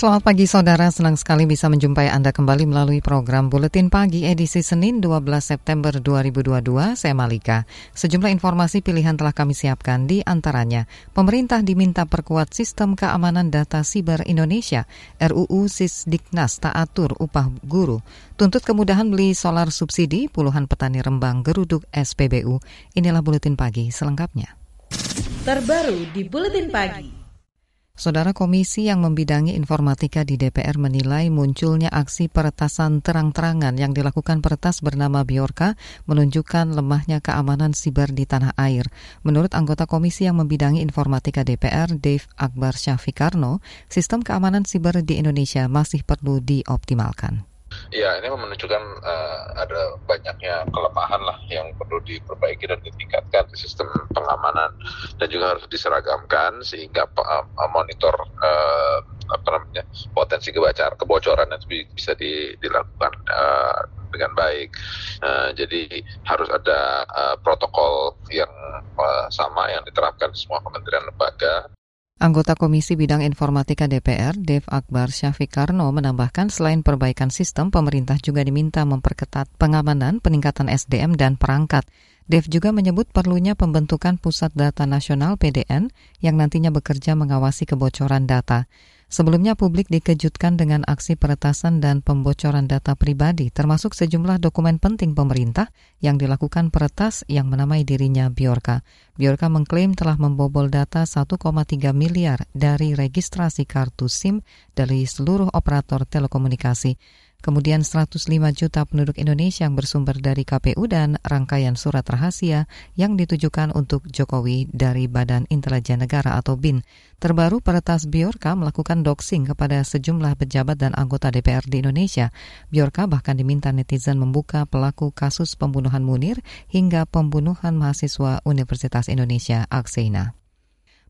Selamat pagi saudara, senang sekali bisa menjumpai Anda kembali melalui program Buletin Pagi edisi Senin 12 September 2022. Saya Malika. Sejumlah informasi pilihan telah kami siapkan di antaranya. Pemerintah diminta perkuat sistem keamanan data siber Indonesia. RUU Sisdiknas tak atur upah guru. Tuntut kemudahan beli solar subsidi puluhan petani Rembang geruduk SPBU. Inilah Buletin Pagi selengkapnya. Terbaru di Buletin Pagi. Saudara Komisi yang membidangi informatika di DPR menilai munculnya aksi peretasan terang-terangan yang dilakukan peretas bernama Biorka menunjukkan lemahnya keamanan siber di tanah air. Menurut anggota Komisi yang membidangi informatika DPR, Dave Akbar Syafikarno, sistem keamanan siber di Indonesia masih perlu dioptimalkan. Ya, ini menunjukkan uh, ada banyaknya kelemahan lah yang perlu diperbaiki dan ditingkatkan di sistem pengamanan dan juga harus diseragamkan sehingga uh, monitor uh, apa namanya potensi kebocoran kebocoran itu bisa di, dilakukan uh, dengan baik. Uh, jadi harus ada uh, protokol yang uh, sama yang diterapkan di semua kementerian lembaga Anggota Komisi Bidang Informatika DPR, Dev Akbar Syafiq Karno, menambahkan selain perbaikan sistem, pemerintah juga diminta memperketat pengamanan, peningkatan SDM, dan perangkat. Dev juga menyebut perlunya pembentukan Pusat Data Nasional PDN yang nantinya bekerja mengawasi kebocoran data. Sebelumnya publik dikejutkan dengan aksi peretasan dan pembocoran data pribadi, termasuk sejumlah dokumen penting pemerintah yang dilakukan peretas yang menamai dirinya Biorka. Biorka mengklaim telah membobol data 1,3 miliar dari registrasi kartu SIM dari seluruh operator telekomunikasi. Kemudian 105 juta penduduk Indonesia yang bersumber dari KPU dan rangkaian surat rahasia yang ditujukan untuk Jokowi dari Badan Intelijen Negara atau BIN. Terbaru peretas Biorka melakukan doxing kepada sejumlah pejabat dan anggota DPR di Indonesia. Biorka bahkan diminta netizen membuka pelaku kasus pembunuhan Munir hingga pembunuhan mahasiswa Universitas Indonesia Akseina.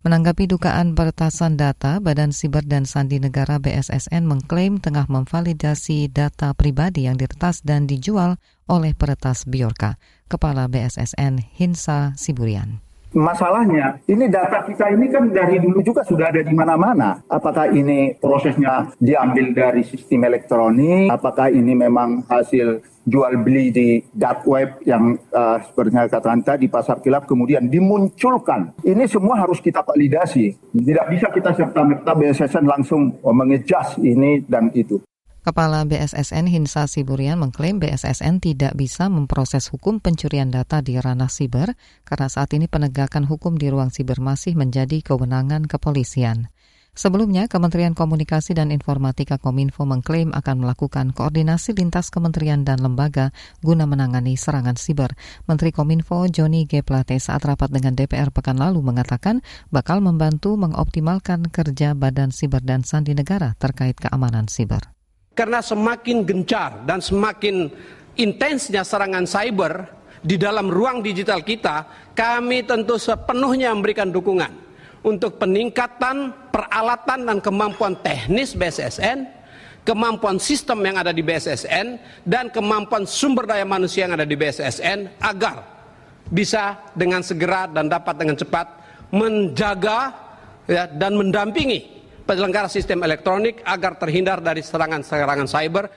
Menanggapi dugaan peretasan data, Badan Siber dan Sandi Negara BSSN mengklaim tengah memvalidasi data pribadi yang diretas dan dijual oleh peretas Biorka. Kepala BSSN Hinsa Siburian. Masalahnya, ini data kita ini kan dari dulu juga sudah ada di mana-mana. Apakah ini prosesnya diambil dari sistem elektronik? Apakah ini memang hasil jual beli di dark web yang uh, seperti yang katakan tadi pasar kilap kemudian dimunculkan. Ini semua harus kita validasi. Tidak bisa kita serta-merta BSSN langsung mengejas ini dan itu. Kepala BSSN Hinsa Siburian mengklaim BSSN tidak bisa memproses hukum pencurian data di ranah siber karena saat ini penegakan hukum di ruang siber masih menjadi kewenangan kepolisian. Sebelumnya, Kementerian Komunikasi dan Informatika Kominfo mengklaim akan melakukan koordinasi lintas kementerian dan lembaga guna menangani serangan siber. Menteri Kominfo Joni G. Plate saat rapat dengan DPR pekan lalu mengatakan bakal membantu mengoptimalkan kerja Badan Siber dan Sandi Negara terkait keamanan siber. Karena semakin gencar dan semakin intensnya serangan cyber di dalam ruang digital kita, kami tentu sepenuhnya memberikan dukungan untuk peningkatan peralatan dan kemampuan teknis BSSN, kemampuan sistem yang ada di BSSN, dan kemampuan sumber daya manusia yang ada di BSSN agar bisa dengan segera dan dapat dengan cepat menjaga ya, dan mendampingi penyelenggara sistem elektronik agar terhindar dari serangan-serangan cyber.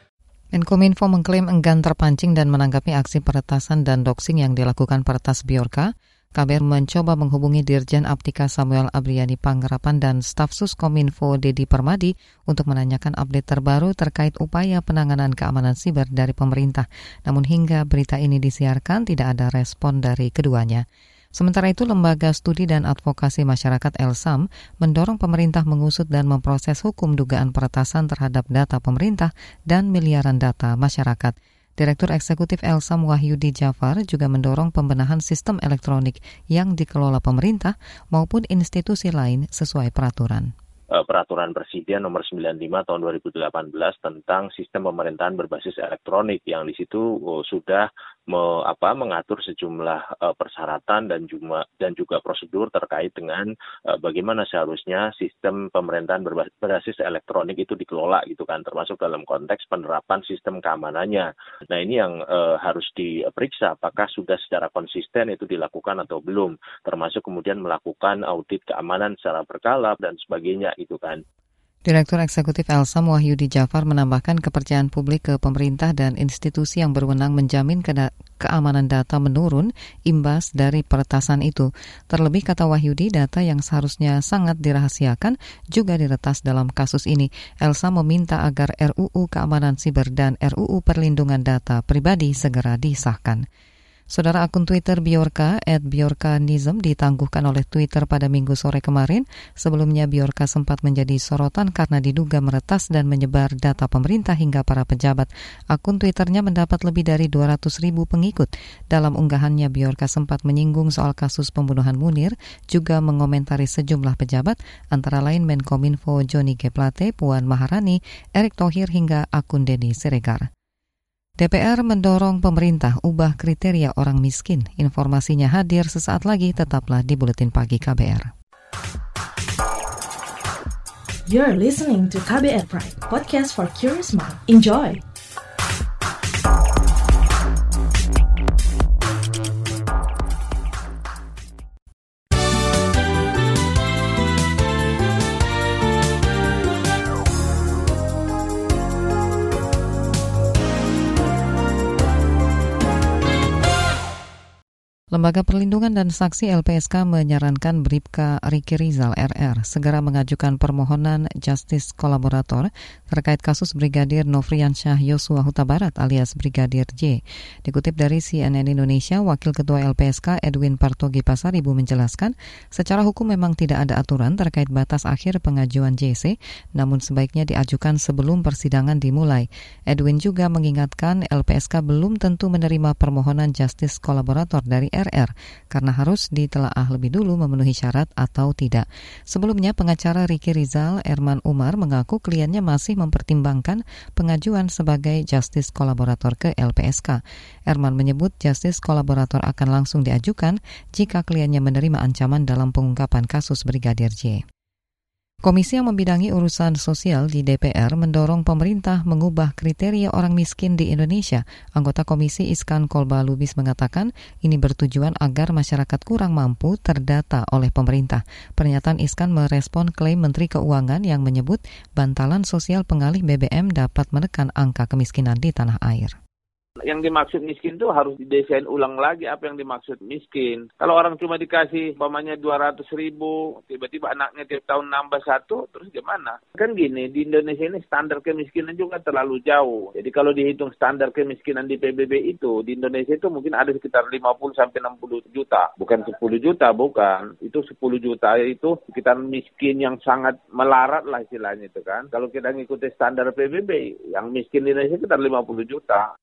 Menkominfo mengklaim enggan terpancing dan menanggapi aksi peretasan dan doxing yang dilakukan peretas Biorka. KBR mencoba menghubungi Dirjen Aptika Samuel Abriani Panggerapan dan staf sus Kominfo Dedi Permadi untuk menanyakan update terbaru terkait upaya penanganan keamanan siber dari pemerintah. Namun hingga berita ini disiarkan tidak ada respon dari keduanya. Sementara itu, Lembaga Studi dan Advokasi Masyarakat Elsam mendorong pemerintah mengusut dan memproses hukum dugaan peretasan terhadap data pemerintah dan miliaran data masyarakat. Direktur Eksekutif Elsam Wahyudi Jafar juga mendorong pembenahan sistem elektronik yang dikelola pemerintah maupun institusi lain sesuai peraturan. Eh, peraturan Presiden nomor 95 tahun 2018 tentang sistem pemerintahan berbasis elektronik yang di situ oh, sudah me, apa, mengatur sejumlah uh, persyaratan dan juga dan juga prosedur terkait dengan uh, bagaimana seharusnya sistem pemerintahan berbasis elektronik itu dikelola gitu kan termasuk dalam konteks penerapan sistem keamanannya. Nah ini yang uh, harus diperiksa apakah sudah secara konsisten itu dilakukan atau belum termasuk kemudian melakukan audit keamanan secara berkala dan sebagainya gitu kan. Direktur Eksekutif Elsa Wahyudi Jafar menambahkan kepercayaan publik ke pemerintah dan institusi yang berwenang menjamin keamanan data menurun imbas dari peretasan itu. Terlebih kata Wahyudi, data yang seharusnya sangat dirahasiakan juga diretas dalam kasus ini. Elsa meminta agar RUU Keamanan Siber dan RUU Perlindungan Data Pribadi segera disahkan. Saudara akun Twitter Biorka, at Biorkanism, ditangguhkan oleh Twitter pada minggu sore kemarin. Sebelumnya Biorka sempat menjadi sorotan karena diduga meretas dan menyebar data pemerintah hingga para pejabat. Akun Twitternya mendapat lebih dari 200 ribu pengikut. Dalam unggahannya, Biorka sempat menyinggung soal kasus pembunuhan Munir, juga mengomentari sejumlah pejabat, antara lain Menkominfo Joni G. Puan Maharani, Erick Thohir hingga akun Denny Siregar. DPR mendorong pemerintah ubah kriteria orang miskin. Informasinya hadir sesaat lagi, tetaplah di Buletin Pagi KBR. You're listening to KBR Pride, podcast for curious mind. Enjoy! Lembaga Perlindungan dan Saksi LPSK menyarankan Bribka Riki Rizal RR segera mengajukan permohonan justice kolaborator terkait kasus Brigadir Nofriansyah Yosua Huta Barat alias Brigadir J. Dikutip dari CNN Indonesia, Wakil Ketua LPSK Edwin Partogi Pasaribu menjelaskan, secara hukum memang tidak ada aturan terkait batas akhir pengajuan JC, namun sebaiknya diajukan sebelum persidangan dimulai. Edwin juga mengingatkan LPSK belum tentu menerima permohonan justice kolaborator dari RR karena harus ditelaah lebih dulu memenuhi syarat atau tidak. Sebelumnya pengacara Riki Rizal Erman Umar mengaku kliennya masih mempertimbangkan pengajuan sebagai justice kolaborator ke LPSK. Erman menyebut justice kolaborator akan langsung diajukan jika kliennya menerima ancaman dalam pengungkapan kasus Brigadir J. Komisi yang membidangi urusan sosial di DPR mendorong pemerintah mengubah kriteria orang miskin di Indonesia. Anggota Komisi Iskan Kolba Lubis mengatakan ini bertujuan agar masyarakat kurang mampu terdata oleh pemerintah. Pernyataan Iskan merespon klaim Menteri Keuangan yang menyebut bantalan sosial pengalih BBM dapat menekan angka kemiskinan di tanah air. Yang dimaksud miskin itu harus didesain ulang lagi apa yang dimaksud miskin. Kalau orang cuma dikasih umpamanya 200 ribu, tiba-tiba anaknya tiap tahun nambah satu, terus gimana? Kan gini, di Indonesia ini standar kemiskinan juga terlalu jauh. Jadi kalau dihitung standar kemiskinan di PBB itu, di Indonesia itu mungkin ada sekitar 50 sampai 60 juta. Bukan 10 juta, bukan. Itu 10 juta itu sekitar miskin yang sangat melarat lah istilahnya itu kan. Kalau kita ngikuti standar PBB, yang miskin di Indonesia sekitar 50 juta.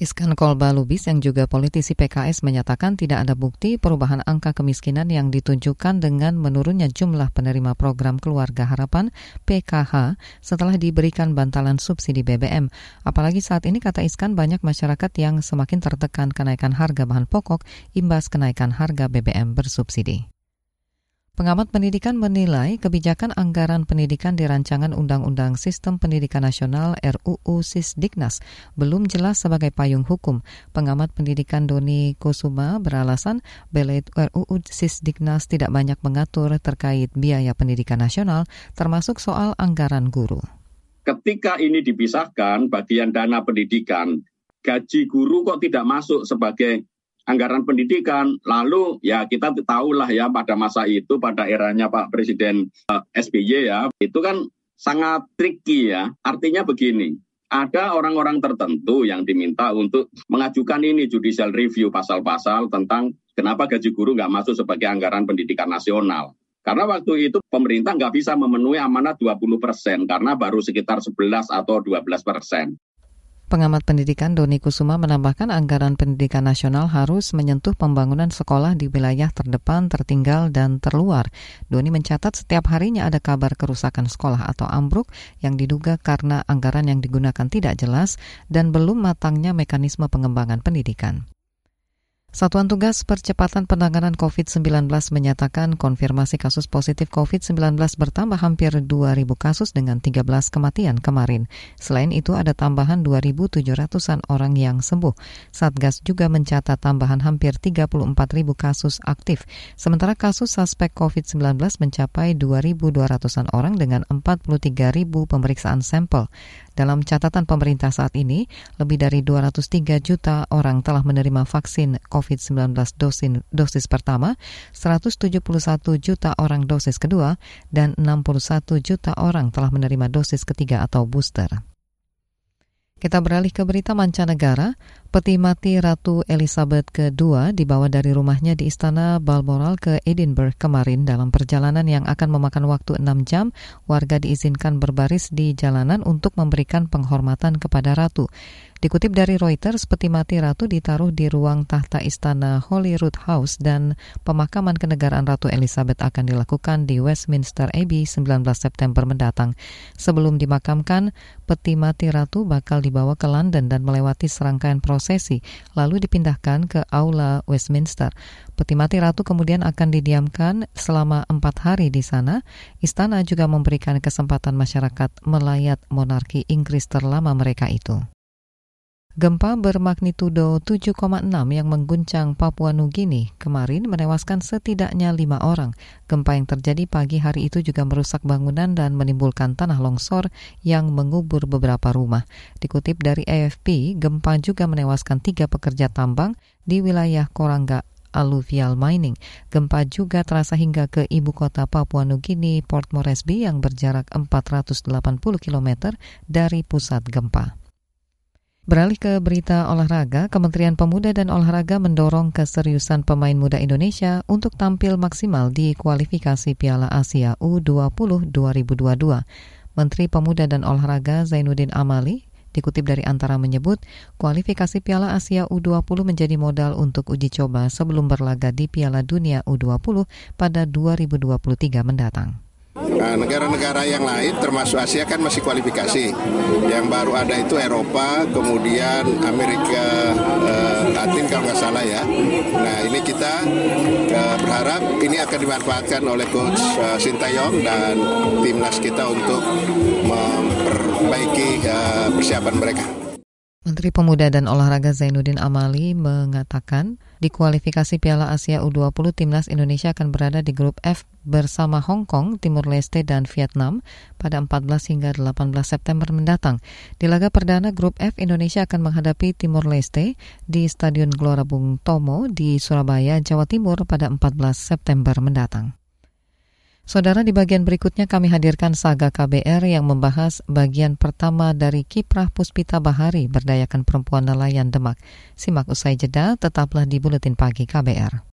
Iskan Kolba Lubis yang juga politisi PKS menyatakan tidak ada bukti perubahan angka kemiskinan yang ditunjukkan dengan menurunnya jumlah penerima program Keluarga Harapan PKH setelah diberikan bantalan subsidi BBM. Apalagi saat ini kata Iskan banyak masyarakat yang semakin tertekan kenaikan harga bahan pokok imbas kenaikan harga BBM bersubsidi. Pengamat pendidikan menilai kebijakan anggaran pendidikan di rancangan Undang-Undang Sistem Pendidikan Nasional RUU Sisdiknas belum jelas sebagai payung hukum. Pengamat pendidikan Doni Kusuma beralasan belet RUU Sisdiknas tidak banyak mengatur terkait biaya pendidikan nasional, termasuk soal anggaran guru. Ketika ini dipisahkan bagian dana pendidikan, gaji guru kok tidak masuk sebagai anggaran pendidikan. Lalu ya kita tahulah ya pada masa itu pada eranya Pak Presiden eh, SBY ya, itu kan sangat tricky ya. Artinya begini, ada orang-orang tertentu yang diminta untuk mengajukan ini judicial review pasal-pasal tentang kenapa gaji guru nggak masuk sebagai anggaran pendidikan nasional. Karena waktu itu pemerintah nggak bisa memenuhi amanat 20 persen karena baru sekitar 11 atau 12 persen. Pengamat pendidikan Doni Kusuma menambahkan anggaran pendidikan nasional harus menyentuh pembangunan sekolah di wilayah terdepan, tertinggal, dan terluar. Doni mencatat setiap harinya ada kabar kerusakan sekolah atau ambruk yang diduga karena anggaran yang digunakan tidak jelas dan belum matangnya mekanisme pengembangan pendidikan. Satuan Tugas Percepatan Penanganan COVID-19 menyatakan konfirmasi kasus positif COVID-19 bertambah hampir 2.000 kasus dengan 13 kematian kemarin. Selain itu ada tambahan 2.700-an orang yang sembuh. Satgas juga mencatat tambahan hampir 34.000 kasus aktif. Sementara kasus suspek COVID-19 mencapai 2.200-an orang dengan 43.000 pemeriksaan sampel. Dalam catatan pemerintah saat ini, lebih dari 203 juta orang telah menerima vaksin COVID-19 dosis, dosis pertama, 171 juta orang dosis kedua, dan 61 juta orang telah menerima dosis ketiga atau booster. Kita beralih ke berita mancanegara. Peti mati Ratu Elizabeth II dibawa dari rumahnya di Istana Balmoral ke Edinburgh kemarin dalam perjalanan yang akan memakan waktu 6 jam. Warga diizinkan berbaris di jalanan untuk memberikan penghormatan kepada Ratu. Dikutip dari Reuters, peti mati Ratu ditaruh di ruang tahta istana Holyrood House dan pemakaman kenegaraan Ratu Elizabeth akan dilakukan di Westminster Abbey 19 September mendatang. Sebelum dimakamkan, peti mati Ratu bakal dibawa ke London dan melewati serangkaian prosesi, lalu dipindahkan ke Aula Westminster. Peti mati Ratu kemudian akan didiamkan selama empat hari di sana. Istana juga memberikan kesempatan masyarakat melayat monarki Inggris terlama mereka itu. Gempa bermagnitudo 7,6 yang mengguncang Papua Nugini kemarin menewaskan setidaknya lima orang. Gempa yang terjadi pagi hari itu juga merusak bangunan dan menimbulkan tanah longsor yang mengubur beberapa rumah. Dikutip dari AFP, gempa juga menewaskan tiga pekerja tambang di wilayah Korangga alluvial mining. Gempa juga terasa hingga ke ibu kota Papua Nugini, Port Moresby yang berjarak 480 km dari pusat gempa. Beralih ke berita olahraga, Kementerian Pemuda dan Olahraga mendorong keseriusan pemain muda Indonesia untuk tampil maksimal di kualifikasi Piala Asia U20 2022. Menteri Pemuda dan Olahraga Zainuddin Amali dikutip dari Antara menyebut kualifikasi Piala Asia U20 menjadi modal untuk uji coba sebelum berlaga di Piala Dunia U20 pada 2023 mendatang. Nah, negara-negara yang lain termasuk Asia kan masih kualifikasi. Yang baru ada itu Eropa, kemudian Amerika eh, Latin kalau nggak salah ya. Nah ini kita eh, berharap ini akan dimanfaatkan oleh Coach eh, Sintayong dan timnas kita untuk memperbaiki eh, persiapan mereka. Menteri Pemuda dan Olahraga Zainuddin Amali mengatakan di kualifikasi Piala Asia U20 timnas Indonesia akan berada di grup F bersama Hong Kong, Timur Leste, dan Vietnam pada 14 hingga 18 September mendatang. Di laga perdana grup F Indonesia akan menghadapi Timur Leste di Stadion Gelora Bung Tomo di Surabaya, Jawa Timur pada 14 September mendatang. Saudara di bagian berikutnya kami hadirkan Saga KBR yang membahas bagian pertama dari kiprah Puspita Bahari berdayakan perempuan nelayan Demak. Simak usai jeda, tetaplah di Buletin Pagi KBR.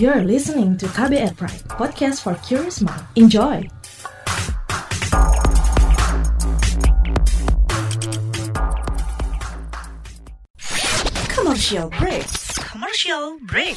You're listening to KBR Pride, podcast for curious mind. Enjoy! Commercial break. Commercial break.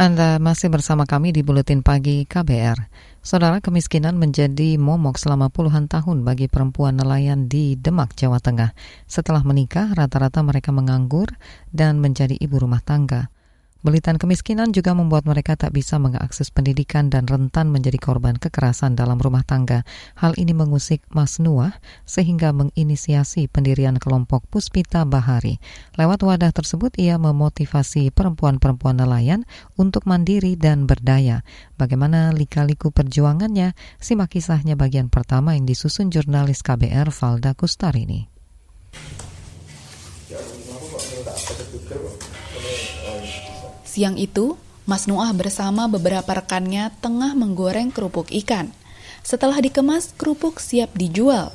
Anda masih bersama kami di Buletin Pagi KBR. Saudara, kemiskinan menjadi momok selama puluhan tahun bagi perempuan nelayan di Demak, Jawa Tengah. Setelah menikah, rata-rata mereka menganggur dan menjadi ibu rumah tangga. Belitan kemiskinan juga membuat mereka tak bisa mengakses pendidikan dan rentan menjadi korban kekerasan dalam rumah tangga. Hal ini mengusik Mas Nuah sehingga menginisiasi pendirian kelompok Puspita Bahari. Lewat wadah tersebut ia memotivasi perempuan-perempuan nelayan untuk mandiri dan berdaya. Bagaimana lika-liku perjuangannya? Simak kisahnya bagian pertama yang disusun jurnalis KBR Valda Kustarini. Siang itu, Mas Nuah bersama beberapa rekannya tengah menggoreng kerupuk ikan. Setelah dikemas, kerupuk siap dijual.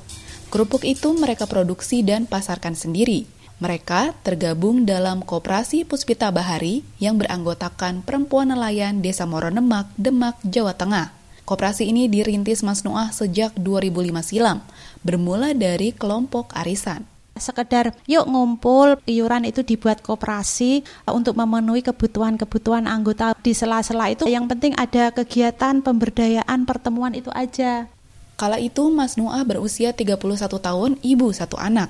Kerupuk itu mereka produksi dan pasarkan sendiri. Mereka tergabung dalam Koperasi Puspita Bahari yang beranggotakan perempuan nelayan Desa Moronemak, Demak, Jawa Tengah. Koperasi ini dirintis Mas Nuah sejak 2005 silam, bermula dari kelompok arisan sekedar yuk ngumpul iuran itu dibuat koperasi untuk memenuhi kebutuhan-kebutuhan anggota di sela-sela itu yang penting ada kegiatan pemberdayaan pertemuan itu aja. Kala itu Mas Nuah berusia 31 tahun, ibu satu anak.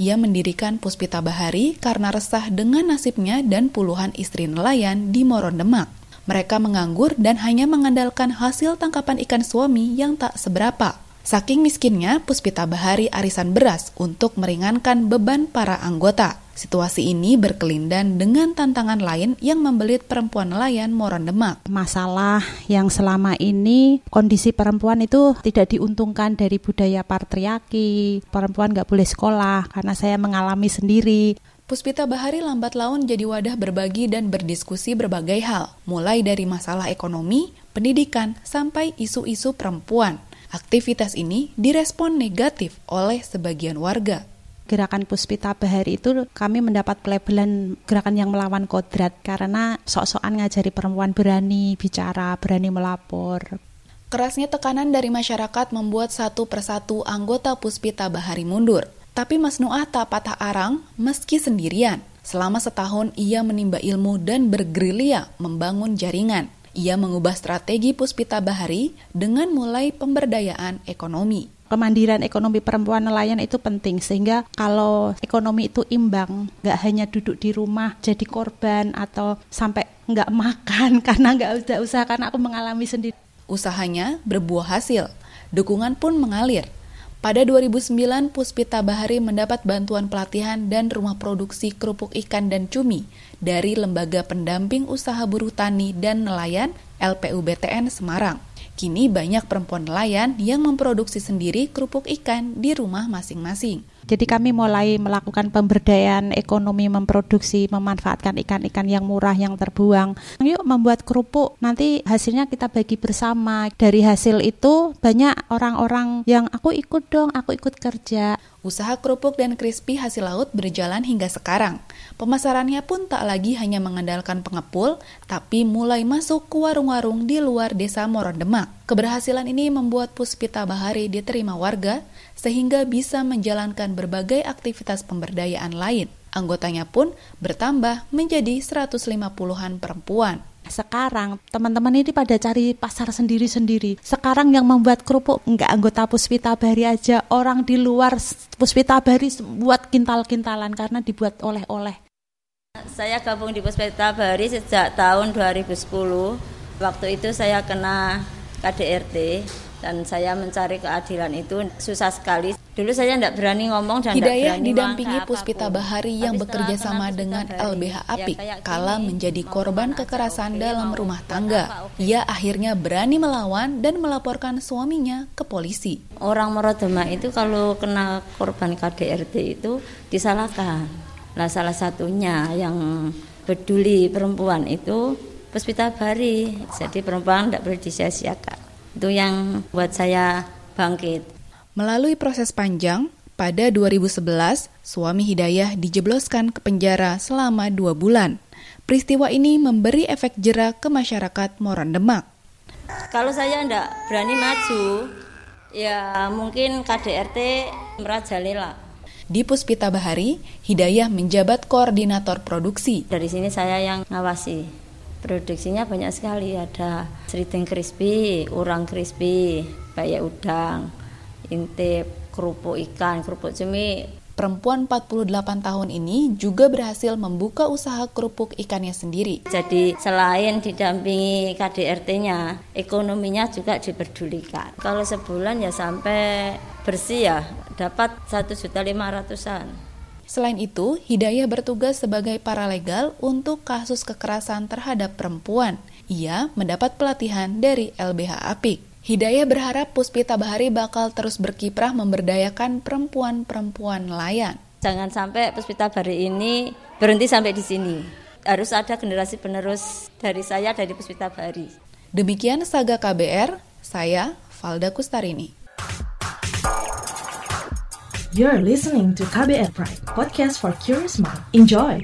Ia mendirikan Puspita Bahari karena resah dengan nasibnya dan puluhan istri nelayan di Moron Demak. Mereka menganggur dan hanya mengandalkan hasil tangkapan ikan suami yang tak seberapa. Saking miskinnya, Puspita Bahari arisan beras untuk meringankan beban para anggota. Situasi ini berkelindan dengan tantangan lain yang membelit perempuan nelayan Moron Demak. Masalah yang selama ini kondisi perempuan itu tidak diuntungkan dari budaya patriarki. Perempuan nggak boleh sekolah karena saya mengalami sendiri. Puspita Bahari lambat laun jadi wadah berbagi dan berdiskusi berbagai hal, mulai dari masalah ekonomi, pendidikan, sampai isu-isu perempuan. Aktivitas ini direspon negatif oleh sebagian warga. Gerakan Puspita Bahari itu kami mendapat pelabelan gerakan yang melawan kodrat karena sok-sokan ngajari perempuan berani bicara, berani melapor. Kerasnya tekanan dari masyarakat membuat satu persatu anggota Puspita Bahari mundur. Tapi Mas Nuah tak patah arang meski sendirian. Selama setahun ia menimba ilmu dan bergerilya membangun jaringan. Ia mengubah strategi Puspita Bahari dengan mulai pemberdayaan ekonomi. Kemandirian ekonomi perempuan nelayan itu penting sehingga kalau ekonomi itu imbang nggak hanya duduk di rumah jadi korban atau sampai nggak makan karena nggak ada usaha karena aku mengalami sendiri. Usahanya berbuah hasil. Dukungan pun mengalir pada 2009, Puspita Bahari mendapat bantuan pelatihan dan rumah produksi kerupuk ikan dan cumi dari Lembaga Pendamping Usaha Buruh Tani dan Nelayan LPUBTN Semarang. Kini banyak perempuan nelayan yang memproduksi sendiri kerupuk ikan di rumah masing-masing. Jadi kami mulai melakukan pemberdayaan ekonomi memproduksi, memanfaatkan ikan-ikan yang murah yang terbuang. Yuk membuat kerupuk, nanti hasilnya kita bagi bersama. Dari hasil itu banyak orang-orang yang aku ikut dong, aku ikut kerja. Usaha kerupuk dan crispy hasil laut berjalan hingga sekarang. Pemasarannya pun tak lagi hanya mengandalkan pengepul, tapi mulai masuk ke warung-warung di luar desa Morondemak. Keberhasilan ini membuat Puspita Bahari diterima warga sehingga bisa menjalankan berbagai aktivitas pemberdayaan lain. Anggotanya pun bertambah menjadi 150-an perempuan. Sekarang teman-teman ini pada cari pasar sendiri-sendiri. Sekarang yang membuat kerupuk nggak anggota Puspita Bahari aja, orang di luar Puspita Bahari buat kintal-kintalan karena dibuat oleh-oleh. Saya gabung di Puspita Bahari sejak tahun 2010. Waktu itu saya kena KDRT dan saya mencari keadilan itu susah sekali. Dulu saya tidak berani ngomong dan Hidayah berani didampingi Puspita Bahari yang bekerja sama dengan LBH Apik ya, kala menjadi korban kekerasan dalam rumah tangga. Ia akhirnya berani melawan dan melaporkan suaminya ke polisi. Orang Merodema itu kalau kena korban KDRT itu disalahkan. Nah salah satunya yang peduli perempuan itu Puspita Bahari. Jadi perempuan tidak boleh disia-siakan. Itu yang buat saya bangkit. Melalui proses panjang, pada 2011, suami Hidayah dijebloskan ke penjara selama dua bulan. Peristiwa ini memberi efek jera ke masyarakat Moron Demak. Kalau saya tidak berani maju, ya mungkin KDRT merajalela. Di Puspita Bahari, Hidayah menjabat koordinator produksi. Dari sini saya yang ngawasi Produksinya banyak sekali, ada seriting crispy, urang crispy, bayak udang, intip, kerupuk ikan, kerupuk cumi. Perempuan 48 tahun ini juga berhasil membuka usaha kerupuk ikannya sendiri. Jadi selain didampingi KDRT-nya, ekonominya juga diperdulikan. Kalau sebulan ya sampai bersih ya dapat satu juta lima ratusan. Selain itu, Hidayah bertugas sebagai paralegal untuk kasus kekerasan terhadap perempuan. Ia mendapat pelatihan dari LBH Apik. Hidayah berharap Puspita Bahari bakal terus berkiprah memberdayakan perempuan-perempuan nelayan. Jangan sampai Puspita Bahari ini berhenti sampai di sini. Harus ada generasi penerus dari saya dari Puspita Bahari. Demikian Saga KBR, saya Valda Kustarini. You're listening to KBR Pride, podcast for curious mind. Enjoy!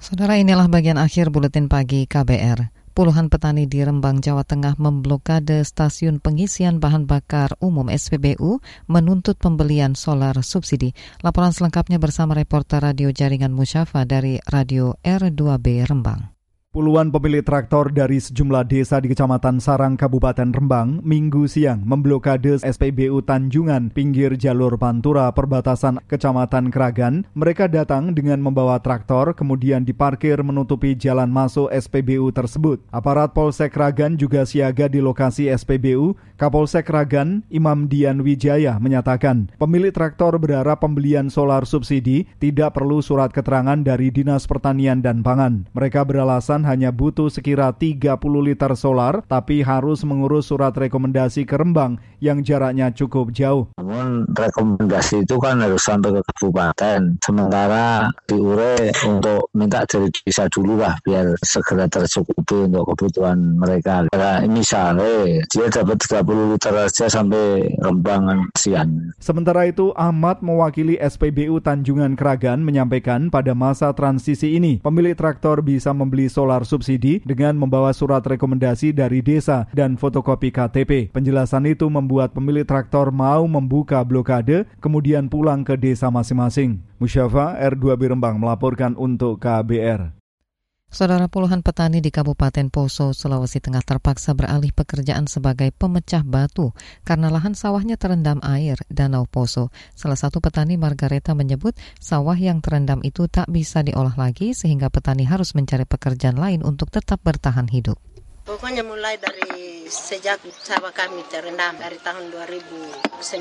Saudara inilah bagian akhir buletin pagi KBR. Puluhan petani di Rembang, Jawa Tengah memblokade stasiun pengisian bahan bakar umum SPBU menuntut pembelian solar subsidi. Laporan selengkapnya bersama reporter radio jaringan Musyafa dari Radio R2B Rembang. Puluhan pemilik traktor dari sejumlah desa di Kecamatan Sarang, Kabupaten Rembang, minggu siang memblokade SPBU Tanjungan, pinggir jalur Pantura, perbatasan Kecamatan Keragan. Mereka datang dengan membawa traktor, kemudian diparkir menutupi jalan masuk SPBU tersebut. Aparat Polsek Keragan juga siaga di lokasi SPBU. Kapolsek Keragan, Imam Dian Wijaya, menyatakan, pemilik traktor berharap pembelian solar subsidi tidak perlu surat keterangan dari Dinas Pertanian dan Pangan. Mereka beralasan hanya butuh sekira 30 liter solar, tapi harus mengurus surat rekomendasi ke Rembang yang jaraknya cukup jauh. Namun rekomendasi itu kan harus sampai ke kabupaten. Sementara diure untuk minta dari desa dulu lah biar segera tercukupi untuk kebutuhan mereka. Karena misalnya dia dapat 30 liter aja sampai Rembang siang. Sementara itu Ahmad mewakili SPBU Tanjungan Keragan menyampaikan pada masa transisi ini pemilik traktor bisa membeli solar solar subsidi dengan membawa surat rekomendasi dari desa dan fotokopi KTP. Penjelasan itu membuat pemilik traktor mau membuka blokade kemudian pulang ke desa masing-masing. Musyafa R2B Rembang melaporkan untuk KBR. Saudara puluhan petani di Kabupaten Poso, Sulawesi Tengah terpaksa beralih pekerjaan sebagai pemecah batu karena lahan sawahnya terendam air Danau Poso. Salah satu petani Margareta menyebut sawah yang terendam itu tak bisa diolah lagi sehingga petani harus mencari pekerjaan lain untuk tetap bertahan hidup. Pokoknya mulai dari sejak sawah kami terendam dari tahun 2019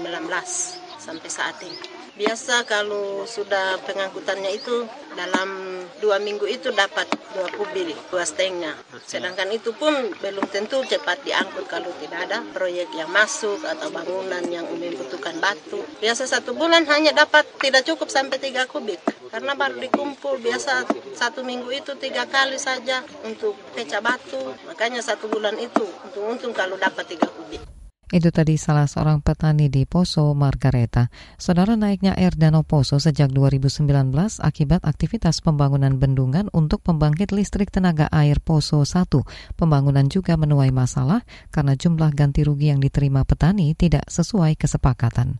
sampai saat ini. Biasa kalau sudah pengangkutannya itu dalam dua minggu itu dapat dua kubil, dua setengah. Sedangkan itu pun belum tentu cepat diangkut kalau tidak ada proyek yang masuk atau bangunan yang membutuhkan batu. Biasa satu bulan hanya dapat tidak cukup sampai tiga kubik. Karena baru dikumpul biasa satu minggu itu tiga kali saja untuk pecah batu. Makanya satu bulan itu untung-untung kalau dapat tiga kubik. Itu tadi salah seorang petani di Poso, Margareta. Saudara naiknya air Danau Poso sejak 2019 akibat aktivitas pembangunan bendungan untuk pembangkit listrik tenaga air Poso 1. Pembangunan juga menuai masalah karena jumlah ganti rugi yang diterima petani tidak sesuai kesepakatan.